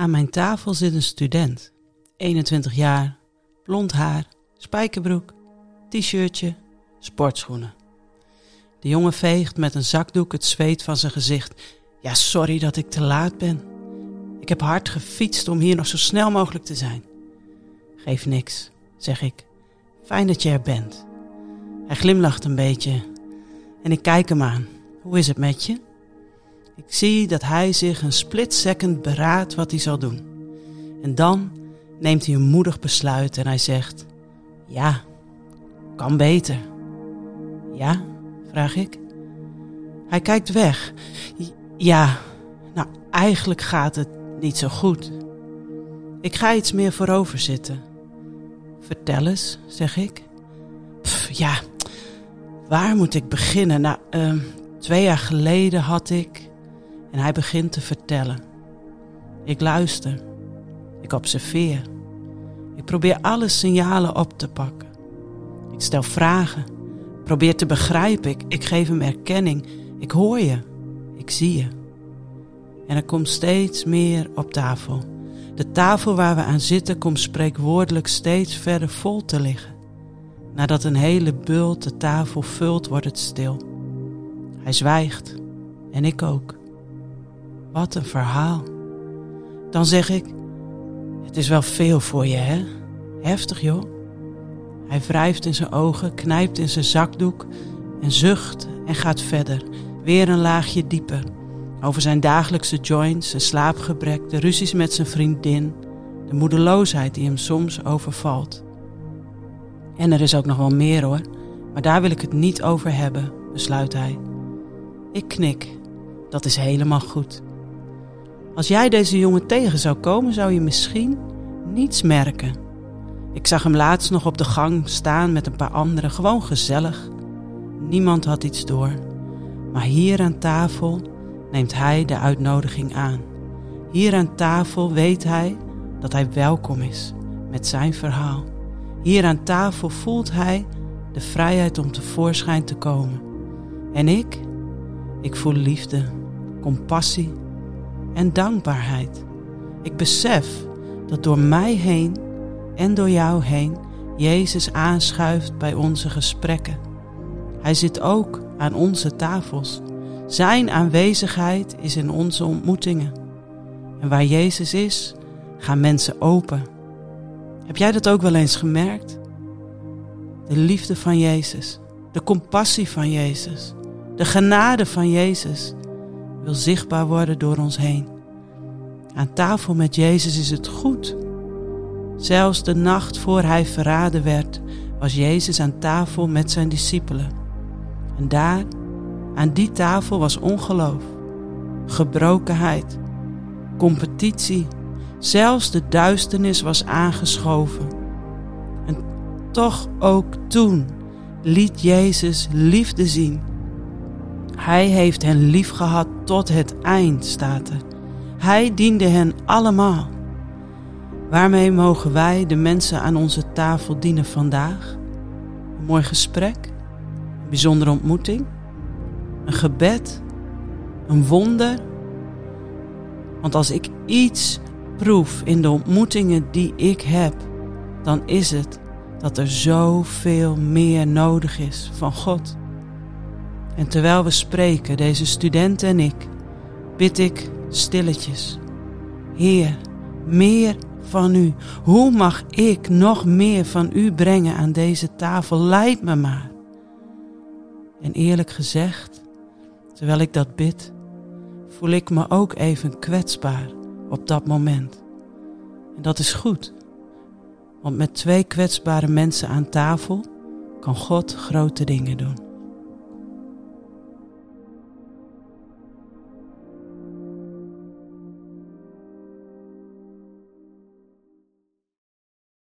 Aan mijn tafel zit een student, 21 jaar, blond haar, spijkerbroek, t-shirtje, sportschoenen. De jongen veegt met een zakdoek het zweet van zijn gezicht. Ja, sorry dat ik te laat ben. Ik heb hard gefietst om hier nog zo snel mogelijk te zijn. Geef niks, zeg ik. Fijn dat je er bent. Hij glimlacht een beetje en ik kijk hem aan. Hoe is het met je? Ik zie dat hij zich een split second beraadt wat hij zal doen. En dan neemt hij een moedig besluit en hij zegt: Ja, kan beter. Ja? vraag ik. Hij kijkt weg. Ja, nou eigenlijk gaat het niet zo goed. Ik ga iets meer voorover zitten. Vertel eens, zeg ik. Pff, ja, waar moet ik beginnen? Nou, uh, twee jaar geleden had ik. En hij begint te vertellen. Ik luister. Ik observeer. Ik probeer alle signalen op te pakken. Ik stel vragen. Probeer te begrijpen. Ik, ik geef hem erkenning. Ik hoor je. Ik zie je. En er komt steeds meer op tafel. De tafel waar we aan zitten komt spreekwoordelijk steeds verder vol te liggen. Nadat een hele bult de tafel vult, wordt het stil. Hij zwijgt. En ik ook. Wat een verhaal. Dan zeg ik, het is wel veel voor je, hè? Heftig, joh. Hij wrijft in zijn ogen, knijpt in zijn zakdoek en zucht en gaat verder. Weer een laagje dieper. Over zijn dagelijkse joints, zijn slaapgebrek, de ruzies met zijn vriendin, de moedeloosheid die hem soms overvalt. En er is ook nog wel meer hoor, maar daar wil ik het niet over hebben, besluit hij. Ik knik. Dat is helemaal goed. Als jij deze jongen tegen zou komen, zou je misschien niets merken. Ik zag hem laatst nog op de gang staan met een paar anderen, gewoon gezellig. Niemand had iets door. Maar hier aan tafel neemt hij de uitnodiging aan. Hier aan tafel weet hij dat hij welkom is met zijn verhaal. Hier aan tafel voelt hij de vrijheid om tevoorschijn te komen. En ik, ik voel liefde, compassie en dankbaarheid. Ik besef dat door mij heen en door jou heen Jezus aanschuift bij onze gesprekken. Hij zit ook aan onze tafels. Zijn aanwezigheid is in onze ontmoetingen. En waar Jezus is, gaan mensen open. Heb jij dat ook wel eens gemerkt? De liefde van Jezus, de compassie van Jezus, de genade van Jezus wil zichtbaar worden door ons heen. Aan tafel met Jezus is het goed. Zelfs de nacht voor hij verraden werd, was Jezus aan tafel met zijn discipelen. En daar, aan die tafel, was ongeloof, gebrokenheid, competitie. Zelfs de duisternis was aangeschoven. En toch ook toen liet Jezus liefde zien hij heeft hen lief gehad tot het eind, staat er. Hij diende hen allemaal. Waarmee mogen wij de mensen aan onze tafel dienen vandaag? Een mooi gesprek, een bijzondere ontmoeting, een gebed, een wonder. Want als ik iets proef in de ontmoetingen die ik heb, dan is het dat er zoveel meer nodig is van God. En terwijl we spreken, deze student en ik, bid ik stilletjes. Heer, meer van u. Hoe mag ik nog meer van u brengen aan deze tafel? Leid me maar. En eerlijk gezegd, terwijl ik dat bid, voel ik me ook even kwetsbaar op dat moment. En dat is goed, want met twee kwetsbare mensen aan tafel kan God grote dingen doen.